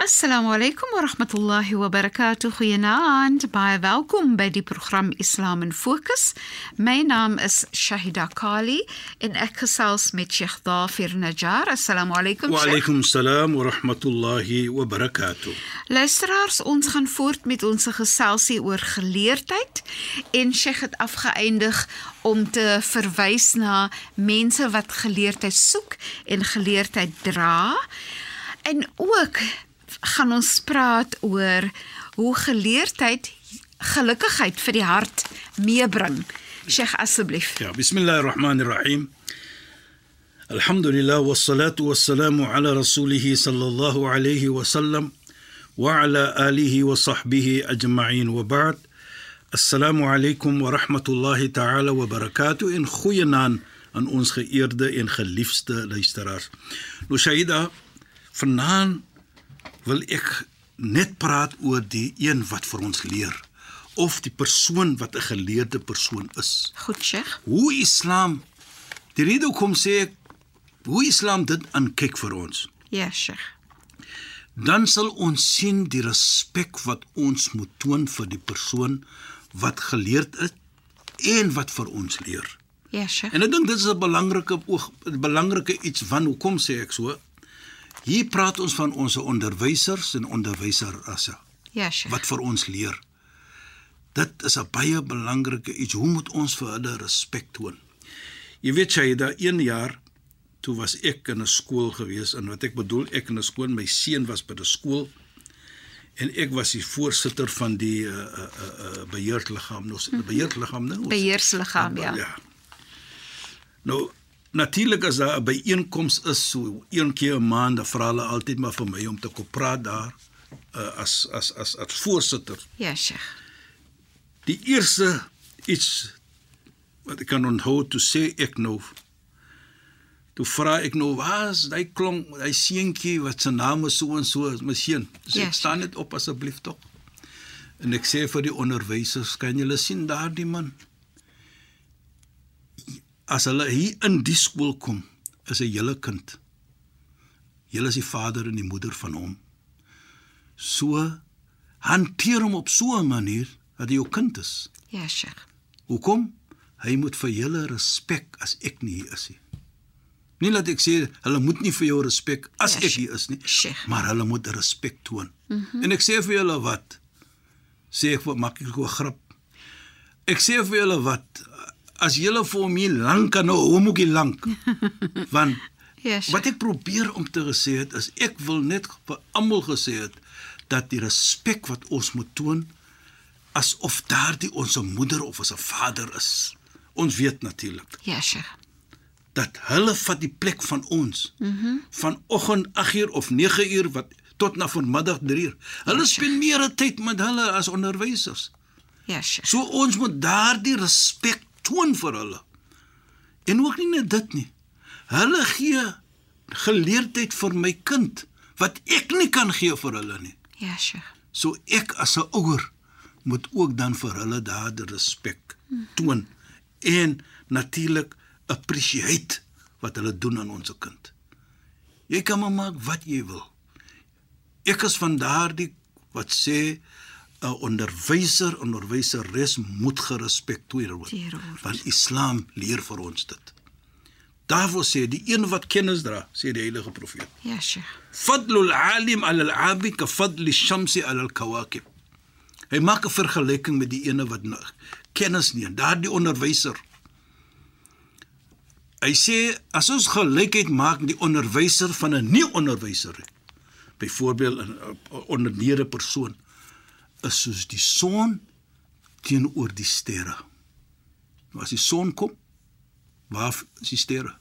Assalamu alaykum wa rahmatullahi wa barakatuh. Goeienaand. Baie welkom by die program Islam in Fokus. My naam is Shahida Kali en ek gesels met Sheikh Dafir Najjar. Assalamu alaykum. Wa alaykum salaam wa rahmatullahi wa barakatuh. Luisteraars, ons gaan voort met ons geselsie oor geleerdheid en Sheikh het afgeëindig om te verwys na mense wat geleerdheid soek en geleerdheid dra. En ook gaan ons praat oor hoe geleerdheid gelukkigheid vir die hart meebring. Sheikh asseblief. Ja, bismillahirrahmanirrahim. Alhamdulillah wassalatu wassalamu ala rasulih sallallahu alayhi wa sallam wa ala alihi wa sahbihi ajma'in wa ba'd. Assalamu alaykum wa rahmatullahi ta'ala wa barakatuh in goeie naam aan ons geëerde en geliefde luisteraars. Nou Shaida, vanaand wil ek net praat oor die een wat vir ons leer of die persoon wat 'n geleerde persoon is. Goed, Sheikh. Hoe Islam die rede kom sê ek hoe Islam dit aankyk vir ons. Ja, Sheikh. Dan sal ons sien die respek wat ons moet toon vir die persoon wat geleerd is en wat vir ons leer. Ja, Sheikh. En ek dink dit is 'n belangrike oog 'n belangrike iets van hoekom sê ek so? Hier praat ons van ons onderwysers en onderwyserrasse Ja, Sheikh. wat vir ons leer. Dit is 'n baie belangrike iets. Hoe moet ons vir hulle respek toon? Jy weet jy, daai een jaar toe was ek in 'n skool gewees en wat ek bedoel ek in 'n skool, my seun was by 'n skool en ek was die voorsitter van die uh uh uh beheerliggaam, nou mm -hmm. beheerliggaam nou. Beheersliggaam, ja. Ja. Nou Natuurlik as daar 'n byeenkoms is so een keer 'n maand, dan vra hulle altyd maar vir my om te kom praat daar uh, as as as as voorsitter. Ja, Sheikh. Die eerste iets wat ek kan onthou toe sê ek nou toe vra ek nou was daai klonk daai seentjie wat se naam is so en so is my seun. Sê Ja, ek staan net op asseblief tog. En ek sê vir die onderwysers, kan julle sien daardie man? As hulle hier in die skool kom, is 'n hele kind. Julle is die vader en die moeder van hom. So hanteer hom op so 'n manier dat hy jou kind is. Ja, Sheikh. Hoekom? Hy moet vir julle respek as ek nie hier is nie. Nie laat ek sê hulle moet nie vir jou respek as Ja, ek hier is nie, Sheikh. maar hulle moet respek toon. Mm -hmm. En ek sê vir julle wat sê ek maak ek 'n grap. Ek sê vir julle wat as julle vir hom hier lank kan nou, hoe moet hy lank? Want Ja, Sheikh. wat ek probeer om te gesê het is ek wil net vir almal gesê het dat die respek wat ons moet toon asof daardie ons moeder of ons vader is. Ons weet natuurlik Ja, Sheikh. dat hulle vat die plek van ons. Mhm. Mm Vanoggend 8uur of 9uur wat tot na vanmiddag 3uur. Hulle spandeer tyd met hulle as onderwysers. Ja, Sheikh. So ons moet daardie respek toon vir hulle. En ook nie net dit nie. Hulle gee geleerdheid vir my kind wat ek nie kan gee vir hulle nie. Ja, Sheikh. So ek as 'n ouer moet ook dan vir hulle daardie respek toon en natuurlik appreciate wat hulle doen aan ons kind. Jy kan maar maak wat jy wil. Ek is van daardie wat sê 'n onderwyser, onderwyseres moet gerespekteer word. Want Islam leer vir ons dit. Daarvoor sê die een wat kennis dra, sê die heilige profeet. Ja, Sheikh. Fadlul alim ala al-abid ka fadli shamsi ala al-kawakib. Hy maak 'n vergelyking met die ene wat kennis nie, daardie onderwyser. Hy sê as ons gelykheid maak die onderwyser van 'n nie onderwyser, byvoorbeeld 'n ondernede persoon, is soos die son teenoor die sterre. Nou as die son kom, waar is die sterre?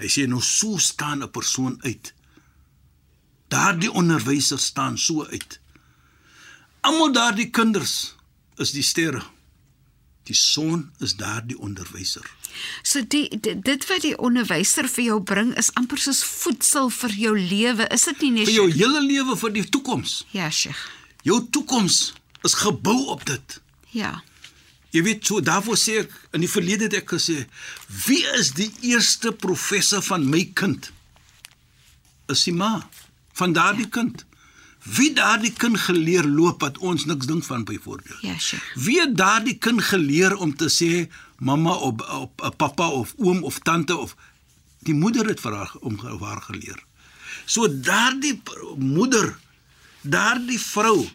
Hy sê nou so staan 'n persoon uit. Daardie onderwyser staan so uit. Almal daardie kinders is die sterre. Die son is daardie onderwyser. So die, die dit wat die onderwyser vir jou bring is amper soos voedsel vir jou lewe, is dit nie nie? Vir jou hele lewe vir die toekoms. Ja, Sheikh. Jou toekoms is gebou op dit. Ja. Jy weet so daarvoor sê ek in die verlede het ek gesê, wie is die eerste professor van my kind? Is die ma van daardie ja. kind. Wie daardie kind geleer loop wat ons niks dink van byvoorbeeld? Ja, Sheikh. Wie het daardie kind geleer om te sê mamma of op, op pappa of oom of tante of die moeder het vir haar om vir haar geleer. So daardie moeder, daardie vrou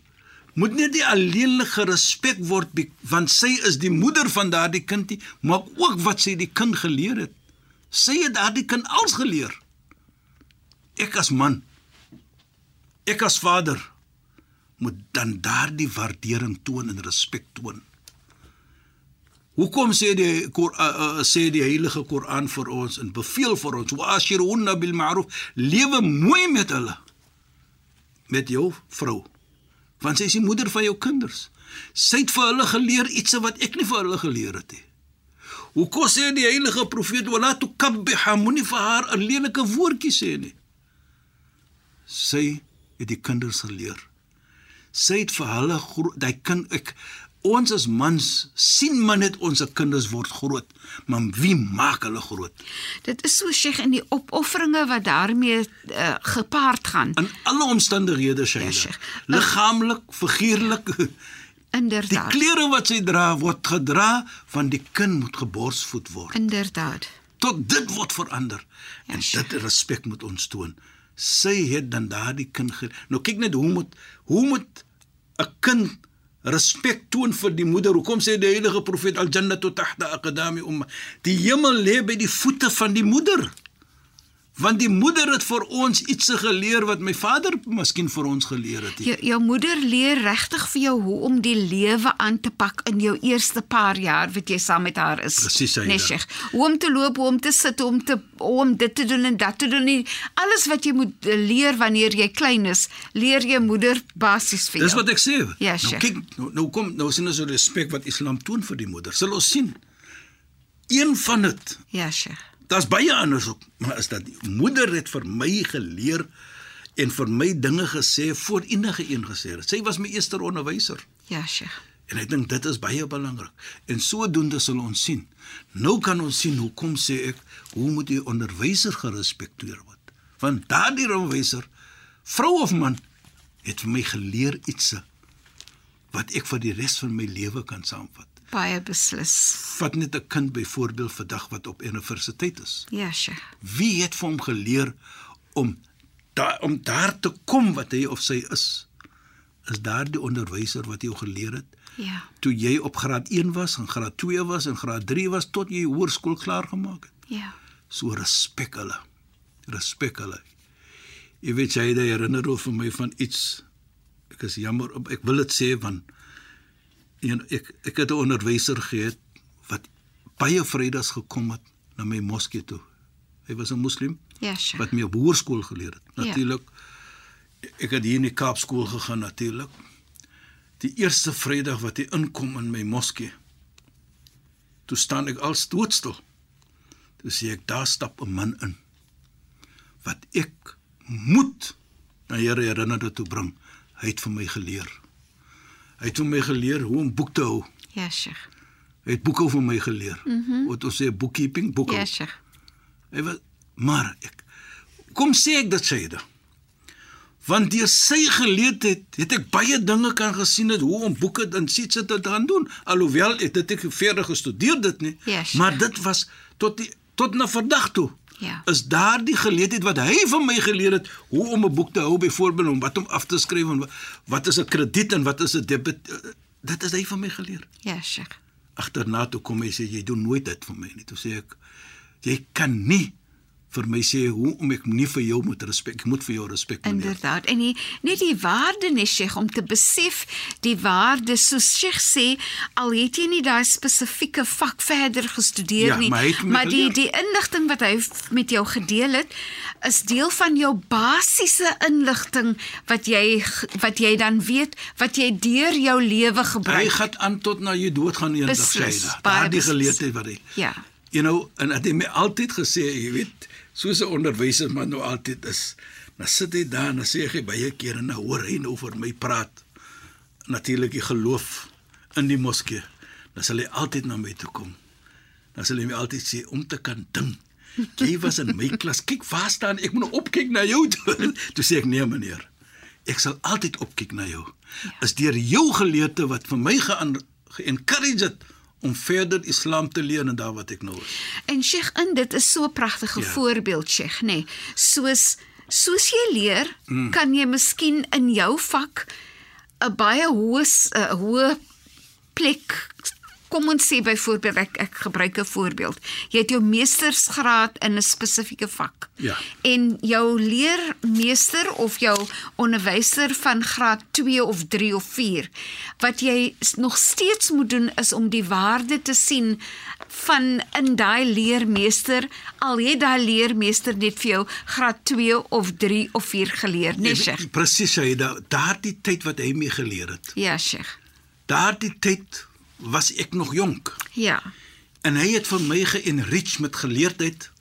moet nie die alleenlik gerespek word want sy is die moeder van daardie kind nie, maar ook wat sy die kind geleer het. Sy het daardie kind als geleer. Ek as man, ek as vader moet dan daardie waardering toon en respek toon. Hoekom sê die uh, sê die Heilige Koran vir ons en beveel vir ons wa ashiruna bil ma'ruf lewe mooi met hulle met jou vrou want sy is die moeder van jou kinders. Sy het vir hulle geleer iets wat ek nie vir hulle geleer het nie. Hoekom sê die heilige profeet wala tukabbiha moenie vir haar 'n lelike woordjie sê nie. Sy het die kinders geleer. Sy het vir hulle daai kind ek ons as mans sien maar net ons kinders word groot, maar wie maak hulle groot? Dit is so Sheikh in die opofferinge wat daarmee uh, gepaard gaan. In alle omstandighede Shaila. Sheikh. Liggaamlik, figuurlik. Die Inderdaad. klere wat sy dra word gedra van die kind moet geborsvoed word. Inderdaad. Tot dit word verander. Ja, En Sheikh. dit respek moet ons toon. Sy het dan daardie kind. Nou kyk net hoe moet hoe moet 'n kind respek toon vir die moeder. Hoekom sê die heilige profeet al jannatu tahta aqdami umma? Die hemel lê by die voete van die moeder. Want die moeder het vir ons iets geleer wat my vader miskien vir ons geleer het. Jou, jou moeder leer regtig vir jou hoe om die lewe aan te pak in jou eerste paar jaar wat jy saam met haar is. Presies. Nee, Sheikh. Hoe om te loop, hoe om te sit, hoe om te hoe om dit te doen en dat te doen. Alles wat jy moet eh, leer wanneer jy klein is, leer jou moeder basies vir jou. Dis wat ek sê. Ja, nou kyk, nou, nou kom nou sien ons so respek wat Islam toon vir die moeder. Sal ons sien. Een van dit Ja, Sheikh. Daar's baie anders ook, maar is dat die moeder het vir my geleer en vir my dinge gesê voor enige een gesê het. Sy was my eerste onderwyser. Ja, Sheikh. En ek dink dit is baie belangrik. En sodoende sal ons sien. Nou kan ons sien hoekom sê ek hoe moet die onderwyser gerespekteer word? Want daardie onderwyser, vrou of man, het vir my geleer iets wat ek vir die res van my lewe kan saamvat. Baie beslis. Vat net 'n kind byvoorbeeld vandag wat op universiteit is. Ja, Sheikh. Wie het vir hom geleer om daar om daar te kom wat hy of sy is? Is daar die onderwyser wat jou geleer het? Ja. Toe jy op graad 1 was en graad 2 was en graad 3 was tot jy hoërskool klaar gemaak het. Ja. So respek hulle. Respek hulle. Jy weet jy herinner of vir my van iets. Ek is jammer, ek wil dit sê want een ek ek het 'n onderwyser gehad wat baie Vrydags gekom het na my moskee toe. Hy was 'n moslim Ja, Sheikh. wat my op hoërskool geleer het. Ja. Natuurlik ek het hier in die Kaapskool gegaan natuurlik. Die eerste Vrydag wat hy inkom in my moskee. Toe staan ek al doodstil. Toe sê ek daar stap 'n man in wat ek moet na Here herinnerde toe bring. Hy het vir my geleer. Hy het my geleer hoe om boek te hou. Ja, Sheikh. Hy het boeke vir my geleer. Mm -hmm. Wat ons sê bookkeeping, boeke. Ja, Sheikh. Hy was maar ek kom sê ek dit sê dit. Want deur sy geleerdheid het ek baie dinge kan gesien het hoe om boeke in sietse te gaan doen. Alhoewel ek dit ek verder gestudeer dit nie, Ja, sure. maar dit was tot die tot na vandag toe. Ja. Is daardie geleerdheid wat hy van my geleer het hoe om 'n boek te hou byvoorbeeld om wat om af te skryf en wa- wat is 'n krediet en wat is 'n debit eh, dit is hy van my geleer Ja, Sheikh. agterna toe kom hy sê jy doen nooit dit vir my nie. Toe sê ek jy kan nie vir my sê hoe om ek nie vir jou moet respek. Ek moet vir jou respek meneer. Inderdaad. En die, net die waarde nee Sheikh om te besef die waarde soos Sheikh sê al het jy nie daai spesifieke vak verder gestudeer Ja, nie, maar hy het maar die die inligting wat hy met jou gedeel het is deel van jou basiese inligting wat jy wat jy dan weet wat jy deur jou lewe Hy gebruik. gaan aan tot na jy dood gaan eendag sê hy. Daardie beslis. geleerdheid wat hy. Ja. You know, en het hy my altyd gesê, jy weet, soos 'n onderwyser maar nou altyd is. Dan sit hy daar en dan sê hy baie kere dan hoor hy nou vir my praat. Natuurlik die geloof in die moskee. Dan sal hy altyd na my toe kom. Dan sal hy my altyd sê om te kan dink. Jy was in my klas. Kyk, waar staan ek? Moet nou opkyk na jou toe. Toe sê ek nee, meneer. ek sal altyd opkyk na jou. Ja. Is deur jou geleerde wat vir my ge-encourage het om verder Islam te leer en daar wat ek nou is. En Sheikh, in dit is so 'n pragtige ja. voorbeeld, Sheikh, nê. Nee. Soos soos jy leer, mm. kan jy miskien in jou vak 'n baie hoë hoë plek kom ons sê byvoorbeeld ek ek gebruik 'n voorbeeld. Jy het jou meestersgraad in 'n spesifieke vak. Ja. En jou leermeester of jou onderwyser van graad 2 of 3 of 4 wat jy nog steeds moet doen is om die waarde te sien van in daai leermeester al het daai leermeester net vir jou graad 2 of 3 of 4 geleer, nee Sheikh. Presies, hy daardie tyd wat hy mee geleer het. Ja, Sheikh. Daardie tyd was ek nog jonk. Ja. En hy het vir my geenrich met geleerdheid.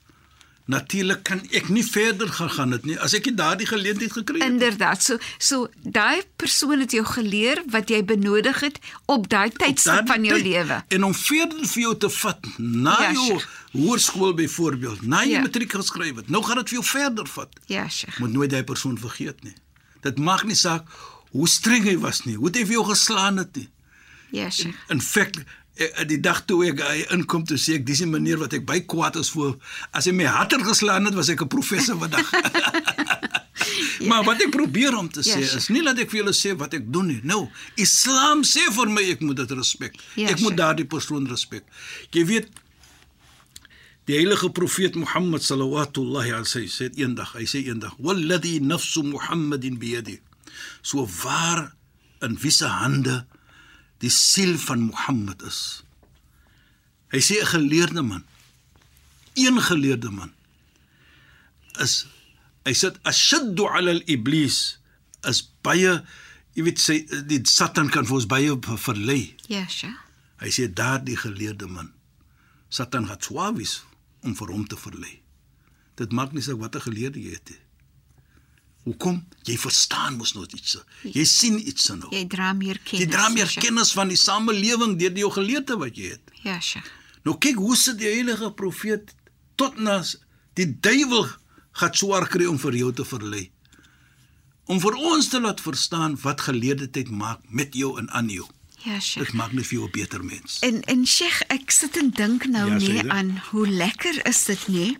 Natuurlik kan ek nie verder gegaan het nie as ek nie daardie geleentheid gekry het. Inderdaad. So so daai persoon het jou geleer wat jy benodig het op daai tydstip van jou lewe. En om verder vir jou te vat na ja, jou hoërskool byvoorbeeld, na jy ja. matriek geskryf het. Nou gaan dit vir jou verder vat. Ja, Sheikh. Moet nooit daai persoon vergeet nie. Dit mag nie saak hoe streng hy was nie. Hoe hy vir jou geslaan het nie. Ja, Sheikh. In feite eh, die dag toe ek hy inkom toe sê ek dis 'n manier wat ek by kwaad is voor as hy my harder geslaan het was ek 'n professor vandag. ja. Maar wat ek probeer om te sê ja, is nie dat ek vir julle sê wat ek doen nie. Nou, Islam sê vir my ek moet dit respek. Ja, ek moet daardie persoon respek. Jy weet die heilige profeet Mohammed sallallahu alaihi wasallam sê eendag, hy sê eendag, "Walladhi nafsu Muhammadin biyadi." So waar in wiese hande die siel van Mohammed is. Hy sê 'n geleerde man, een geleerde man is hy sê ashaddu ala al-iblis is baie jy weet sê die satan kan vir ons baie verlei. Ja, sja. Hy sê daardie geleerde man satan het swawies om vir hom te verlei. Dit maak nie saak watter geleerde jy het nie. Hoekom? Jy verstaan mos nou iets. Jy sien iets nou. Jy dra meer kennis. Jy dra meer kennis van die samelewing deur die geleerde wat jy het. Ja, Sheikh. Nou kyk hoe sit die heilige profeet tot na die duiwel gaan swaar kry om vir jou te verlei. Om vir ons te laat verstaan wat geleerdheid maak met jou en aan jou. Ja, Sheikh. Dit maak net vir jou 'n beter mens. En en Sheikh, ek sit en dink nou ja, nie aan hoe lekker is dit nie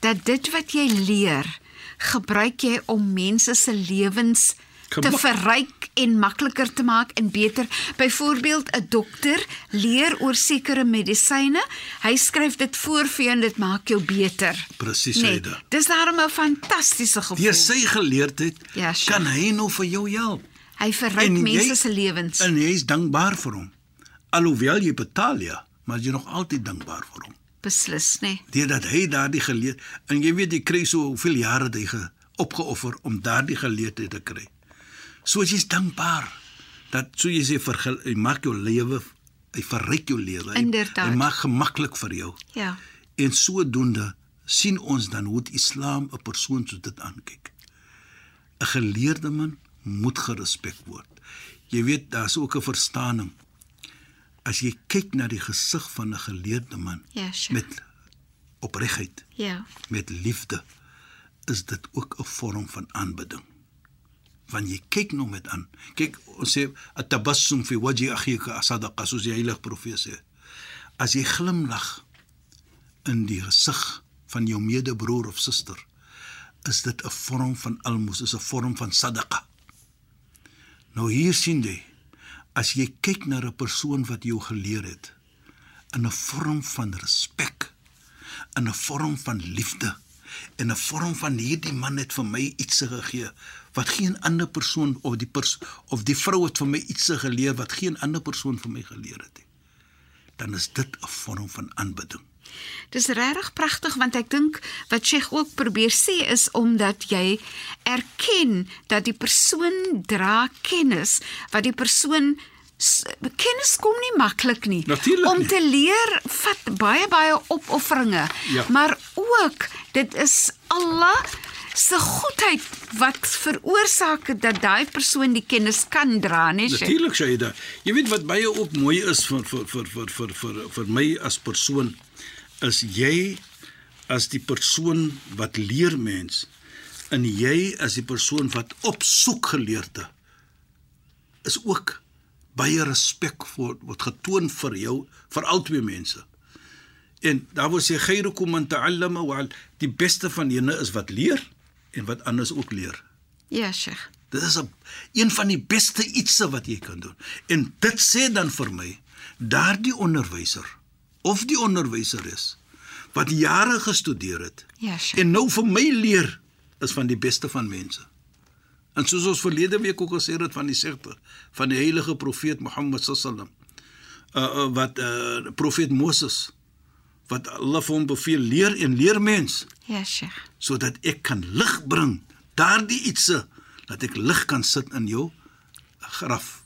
dat dit wat jy leer gebruik jy om mense se lewens te verryk en makliker te maak en beter. Byvoorbeeld 'n dokter leer oor sekere medisyne. Hy skryf dit voor vir jou en dit maak jou beter. Presies, nee, Aida. Dis daarom 'n fantastiese gevoel. Deur sy geleerdheid ja, kan hy nou vir jou help. Hy verryk mense se lewens. En jy is dankbaar vir hom. Alhoewel jy betaal ja, maar jy nog altyd dankbaar vir hom beslis nê. Nee. Deurdat hy daardie geleer en jy weet jy kry so hoeveel jare hy ge opgeoffer om daardie geleerdheid te kry. So jy's dankbaar dat so jy sê vir hy maak jou lewe hy verryk jou lewe. Hy maak gemaklik vir jou. Ja. En sodoende sien ons dan hoe die Islam 'n persoon so dit aankyk. 'n Geleerde man moet gerespek word. Jy weet daar's ook 'n verstaaning as jy kyk na die gesig van 'n geleerde man ja, sure. met opregtheid ja. met liefde is dit ook 'n vorm van aanbidding. Wanneer jy kyk nou met aan. Kyk ons sê atabassum fi wajhi akhika asadaqa soos die heilige profeet sê. As jy glimlag in die gesig van jou medebroer of suster is dit 'n vorm van almos is 'n vorm van sadaqa. Nou hier sien jy as jy kyk na 'n persoon wat jou geleer het in 'n vorm van respek, in 'n vorm van liefde, in 'n vorm van hierdie man het vir my iets gegee wat geen ander persoon of die pers of die vrou het vir my iets geleer wat geen ander persoon vir my geleer het nie. Dan is dit 'n vorm van aanbidding. Dis regtig pragtig want ek dink wat Sheikh ook probeer sê is omdat jy erken dat die persoon dra kennis wat die persoon kennis kom nie maklik nie Natuurlijk om te leer vat baie baie opofferinge ja. maar ook dit is Allah se goedheid wat veroorsaak dat daai persoon die kennis kan dra, nee. Natuurlik, Shaida. Jy weet wat baie ook mooi is vir vir vir vir vir vir, vir my as persoon is jy as die persoon wat leer mens En jy as die persoon wat opsoek geleerde is ook baie respek voor word getoon vir jou vir albei mense. En daar word sê khairukum man ta'allama wa die beste van julle is wat leer en wat anders ook leer. Ja, Sheikh. Dit is 'n een van die beste ietsse wat jy kan doen. En dit sê dan vir my daardie onderwyser of die onderwyseres wat jare gestudeer het Ja, Sheikh. en nou vir my leer is van die beste van mense. En soos ons verlede week ook gesê het van die segter van die heilige profeet Mohammed sallam uh, uh wat uh profeet Moses wat Allah vir hom beveel leer en leer mens Ja, Sheikh. sodat ek kan lig bring daardie ietsse dat ek lig kan sit in jou graf.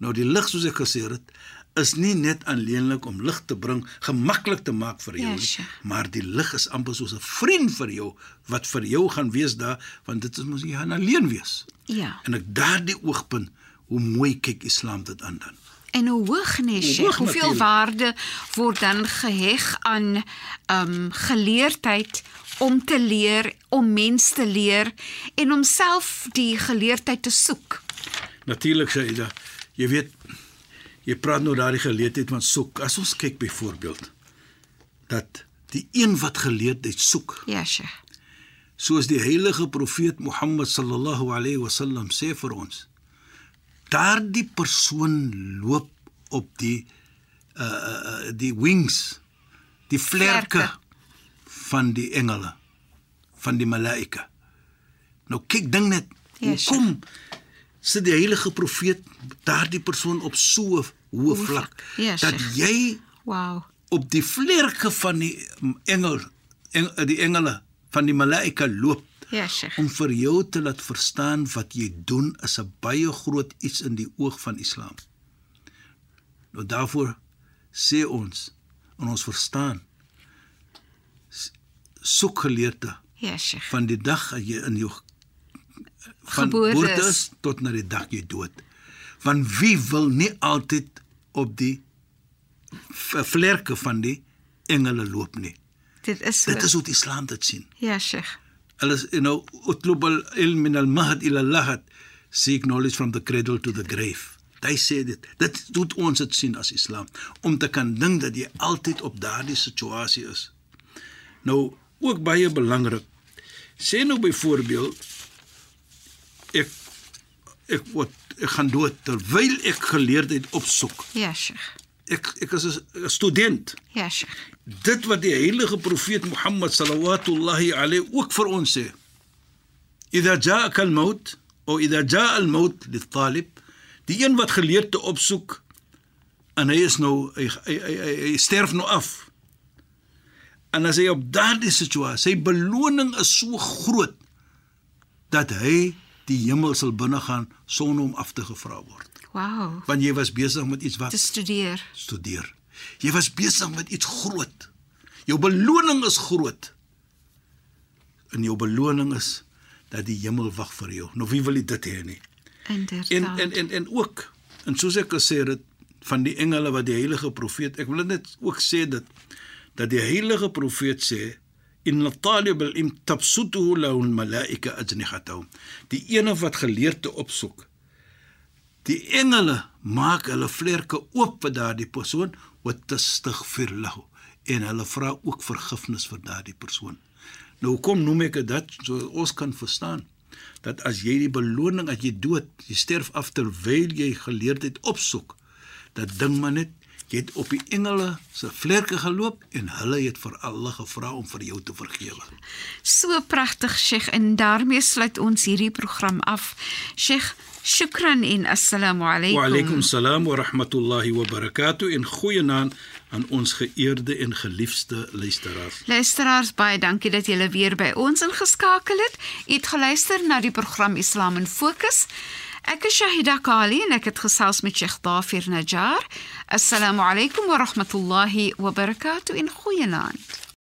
Nou die lig soos ek gesê het is nie net alleenlik om lig te bring, gemaklik te maak vir jou Ja, nie, sure. maar die lig is amper soos 'n vriend vir jou wat vir jou gaan wees daar want dit is mos jy gaan alleen wees. Ja. En ek daardie oogpunt hoe mooi kyk Islam dit aan dan. En hoe hoog nee, Sheikh, hoeveel natuurlijk. waarde word dan geheg aan um geleerdheid om te leer, om mens te leer en om self die geleerdheid te soek. Natuurlik Shaida, jy weet jy praat nou daardie geleentheid van soek. As ons kyk byvoorbeeld dat die een wat geleerdheid soek Ja, Sheikh. soos die heilige profeet Mohammed sallallahu alayhi wasallam sê vir ons daardie persoon loop op die uh, die wings die vlerke Vlerke. van die engele van die malaika nou kyk ding net Ja, hoekom sit die heilige profeet daardie persoon op so 'n hoë vlak vlak. Ja, dat jy Wow. op die vlerke van die engel eng, die engele van die malaika loop Ja, Sheikh. om vir jou te laat verstaan wat jy doen is 'n baie groot iets in die oog van Islam. Nou daarvoor sê ons en ons verstaan soek geleerde Ja, Sheikh. van die dag as jy in jou van Geboorte tot na die dag jy dood. Want wie wil nie altyd op die vlerke van die engele loop nie. Dit is so. Dit is hoe die Islam dit sien. Ja, Sheikh. Hulle is you know utlub al ilm min al mahd ila al lahad seek knowledge from the cradle to the grave. Hy sê dit. Dit doet ons dit sien as Islam om te kan dink dat jy altyd op daardie situasie is. Nou ook baie belangrik. Sê nou byvoorbeeld ek ek word ek gaan dood terwyl ek geleerdheid opsoek. Ja, Sheikh. Ek ek is 'n student. Ja, Sheikh. Dit wat die heilige profeet Mohammed sallallahu alayhi ook vir ons sê. Idha ja'aka al-maut of idha ja'a al-maut lit-talib, die een wat geleerde opsoek en hy is nou hy, hy, hy, hy, hy sterf nou af. En as hy op daardie situasie, sy beloning is so groot dat hy die hemel sal binnegaan sonder om af te gevra word. Wow. Want jy was besig met iets wat Te studeer. studeer. Jy was besig met iets groot. Jou beloning is groot. En jou beloning is dat die hemel wag vir jou. Nou wie wil dit hê nie? Inderdaad. En en en en ook en soos ek gesê het van die engele wat die heilige profeet, ek wil dit net ook sê dat dat die heilige profeet sê in talib al-im tabsutuhu lahu al-malaika ajnihatahum. Die ene wat geleerde opsoek. Die engele maak hulle vlerke oop vir daardie persoon wat tastaghfir lahu en hulle vra ook vergifnis vir daardie persoon. Nou kom noem ek dit so ons kan verstaan dat as jy die beloning as jy dood, jy sterf af terwyl jy geleerdheid opsoek, dat ding maar net het op die engele se vlerke geloop en hulle het vir Allah gevra om vir jou te vergewe. So pragtig, Sheikh, en daarmee sluit ons hierdie program af. Sheikh, shukran en assalamu alaykum. Wa alaykum salaam wa rahmatullahi wa barakatuh en goeienaand aan ons geëerde en geliefde luisteraars. Luisteraars, baie dankie dat julle weer by ons ingeskakel het. U het geluister na die program Islam in Fokus. Ek is Shahida Kali en ek het gesels met Sheikh Dafir Najjar. Assalamu alaykum